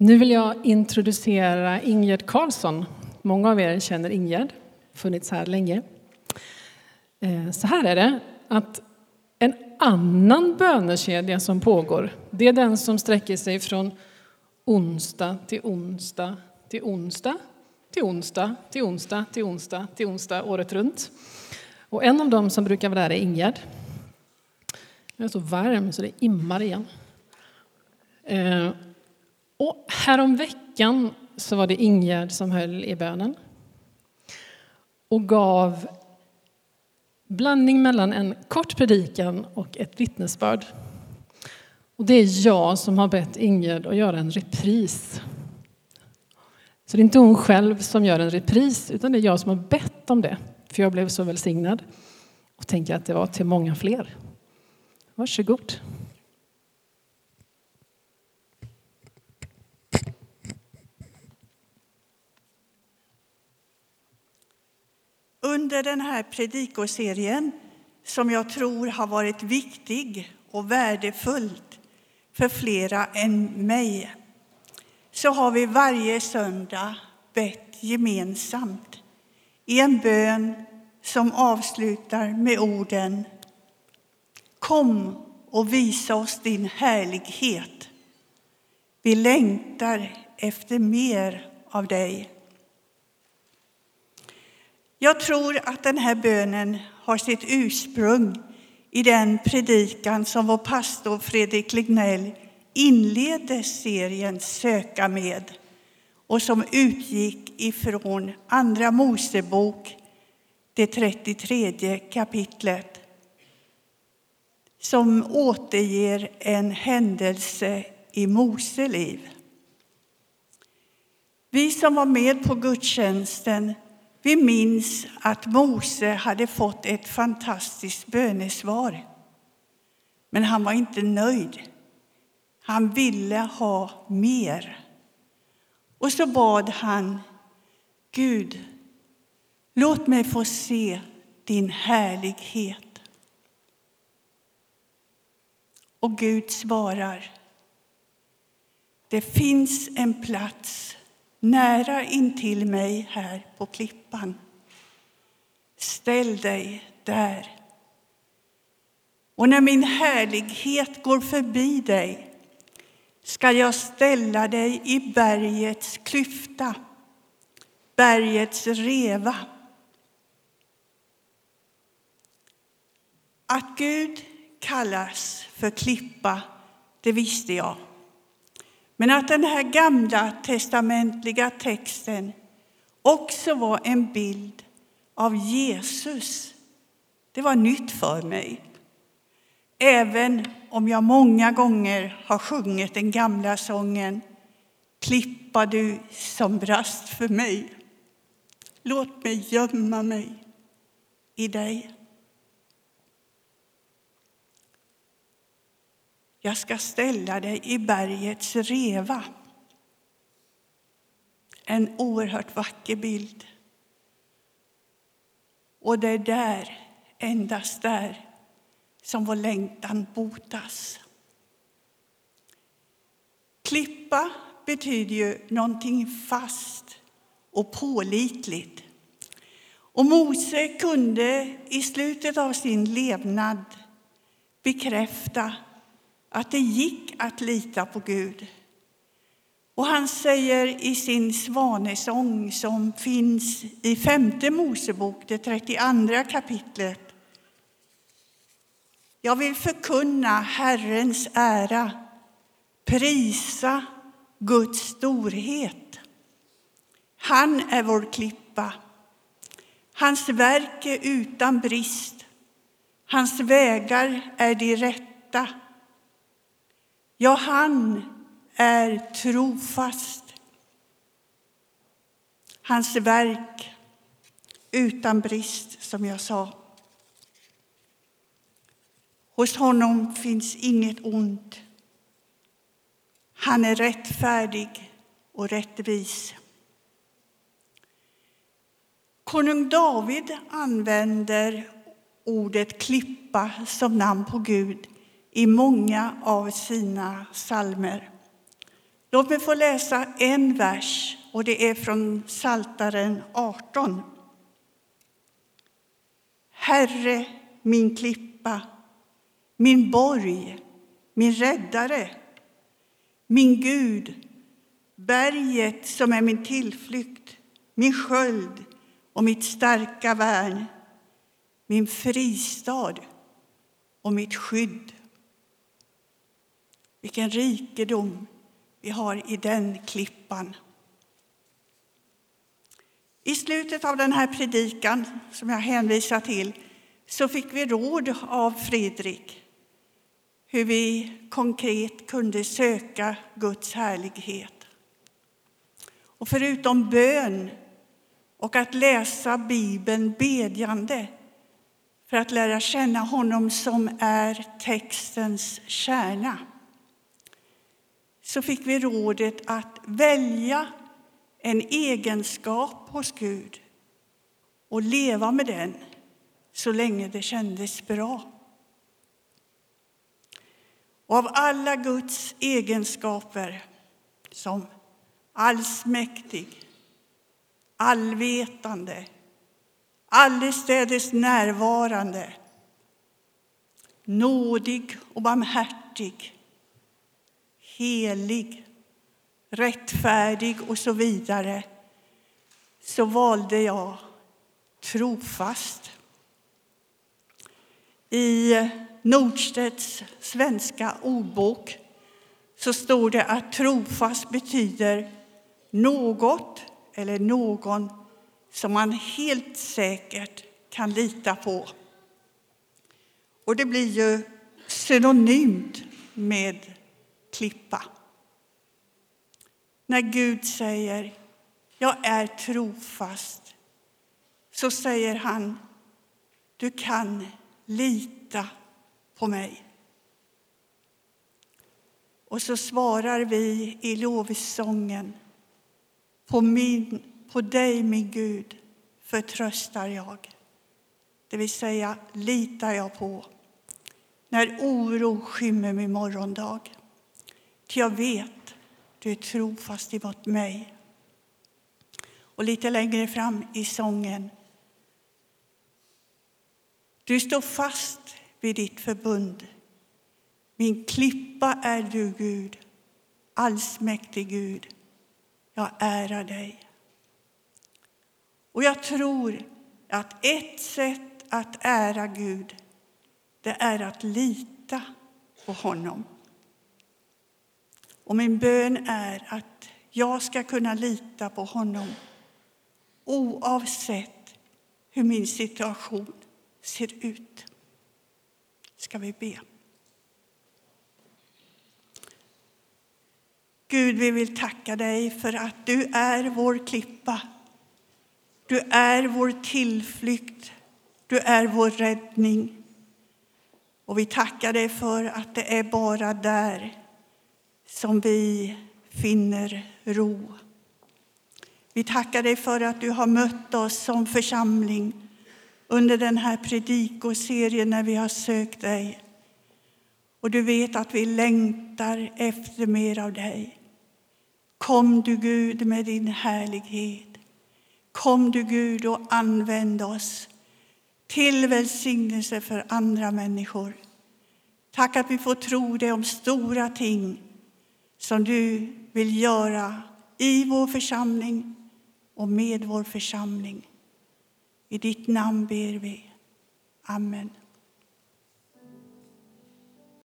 Nu vill jag introducera Ingegerd Karlsson. Många av er känner Ingegerd, funnits här länge. Eh, så här är det, att en annan bönekedja som pågår, det är den som sträcker sig från onsdag till onsdag till onsdag till onsdag till onsdag till onsdag till onsdag året runt. Och en av dem som brukar vara där är Ingegerd. Jag är så varm så det immar igen. Eh, och härom veckan så var det Ingegärd som höll i bönen och gav blandning mellan en kort predikan och ett vittnesbörd. Och det är jag som har bett Ingegärd att göra en repris. Så det är inte hon själv som gör en repris, utan det är jag som har bett om det. För jag blev så välsignad och tänker att det var till många fler. Varsågod. Under den här predikoserien, som jag tror har varit viktig och värdefullt för flera än mig, så har vi varje söndag bett gemensamt i en bön som avslutar med orden Kom och visa oss din härlighet. Vi längtar efter mer av dig. Jag tror att den här bönen har sitt ursprung i den predikan som vår pastor Fredrik Lignell inledde serien Söka med och som utgick ifrån Andra Mosebok, det 33 kapitlet som återger en händelse i Mose liv. Vi som var med på gudstjänsten vi minns att Mose hade fått ett fantastiskt bönesvar. Men han var inte nöjd. Han ville ha mer. Och så bad han Gud, låt mig få se din härlighet. Och Gud svarar. Det finns en plats nära intill mig här på klippan. Ställ dig där. Och när min härlighet går förbi dig ska jag ställa dig i bergets klyfta, bergets reva. Att Gud kallas för klippa, det visste jag. Men att den här gamla testamentliga texten också var en bild av Jesus, det var nytt för mig. Även om jag många gånger har sjungit den gamla sången Klippa du som brast för mig. Låt mig gömma mig i dig. Jag ska ställa dig i bergets reva. En oerhört vacker bild. Och det är där, endast där, som vår längtan botas. Klippa betyder ju någonting fast och pålitligt. Och Mose kunde i slutet av sin levnad bekräfta att det gick att lita på Gud. Och han säger i sin svanesång som finns i femte Mosebok, det 32 kapitlet. Jag vill förkunna Herrens ära, prisa Guds storhet. Han är vår klippa. Hans verk är utan brist. Hans vägar är de rätta. Ja, han är trofast. Hans verk utan brist, som jag sa. Hos honom finns inget ont. Han är rättfärdig och rättvis. Konung David använder ordet klippa som namn på Gud i många av sina salmer. Låt mig få läsa en vers, och det är från Saltaren 18. Herre, min klippa, min borg, min räddare, min Gud, berget som är min tillflykt, min sköld och mitt starka värn, min fristad och mitt skydd. Vilken rikedom vi har i den klippan. I slutet av den här predikan som jag hänvisar till så fick vi råd av Fredrik hur vi konkret kunde söka Guds härlighet. Och förutom bön och att läsa Bibeln bedjande för att lära känna honom som är textens kärna så fick vi rådet att välja en egenskap hos Gud och leva med den så länge det kändes bra. Och av alla Guds egenskaper som allsmäktig, allvetande, allestädes närvarande, nådig och barmhärtig, helig, rättfärdig och så vidare så valde jag trofast. I Nordstedts svenska ordbok så står det att trofast betyder något eller någon som man helt säkert kan lita på. Och det blir ju synonymt med klippa. När Gud säger jag är trofast så säger han du kan lita på mig. Och så svarar vi i lovsången på, min, på dig, min Gud, förtröstar jag. Det vill säga, litar jag på när oro skymmer min morgondag. Ty jag vet, du är trofast emot mig. Och lite längre fram i sången. Du står fast vid ditt förbund. Min klippa är du, Gud, allsmäktig Gud. Jag ärar dig. Och jag tror att ett sätt att ära Gud, det är att lita på honom. Och min bön är att jag ska kunna lita på honom oavsett hur min situation ser ut. Ska vi be. Gud, vi vill tacka dig för att du är vår klippa. Du är vår tillflykt. Du är vår räddning. Och vi tackar dig för att det är bara där som vi finner ro. Vi tackar dig för att du har mött oss som församling under den här predikoserien när vi har sökt dig. Och du vet att vi längtar efter mer av dig. Kom du, Gud, med din härlighet. Kom du, Gud, och använd oss till välsignelse för andra människor. Tack att vi får tro dig om stora ting som du vill göra i vår församling och med vår församling. I ditt namn ber vi. Amen.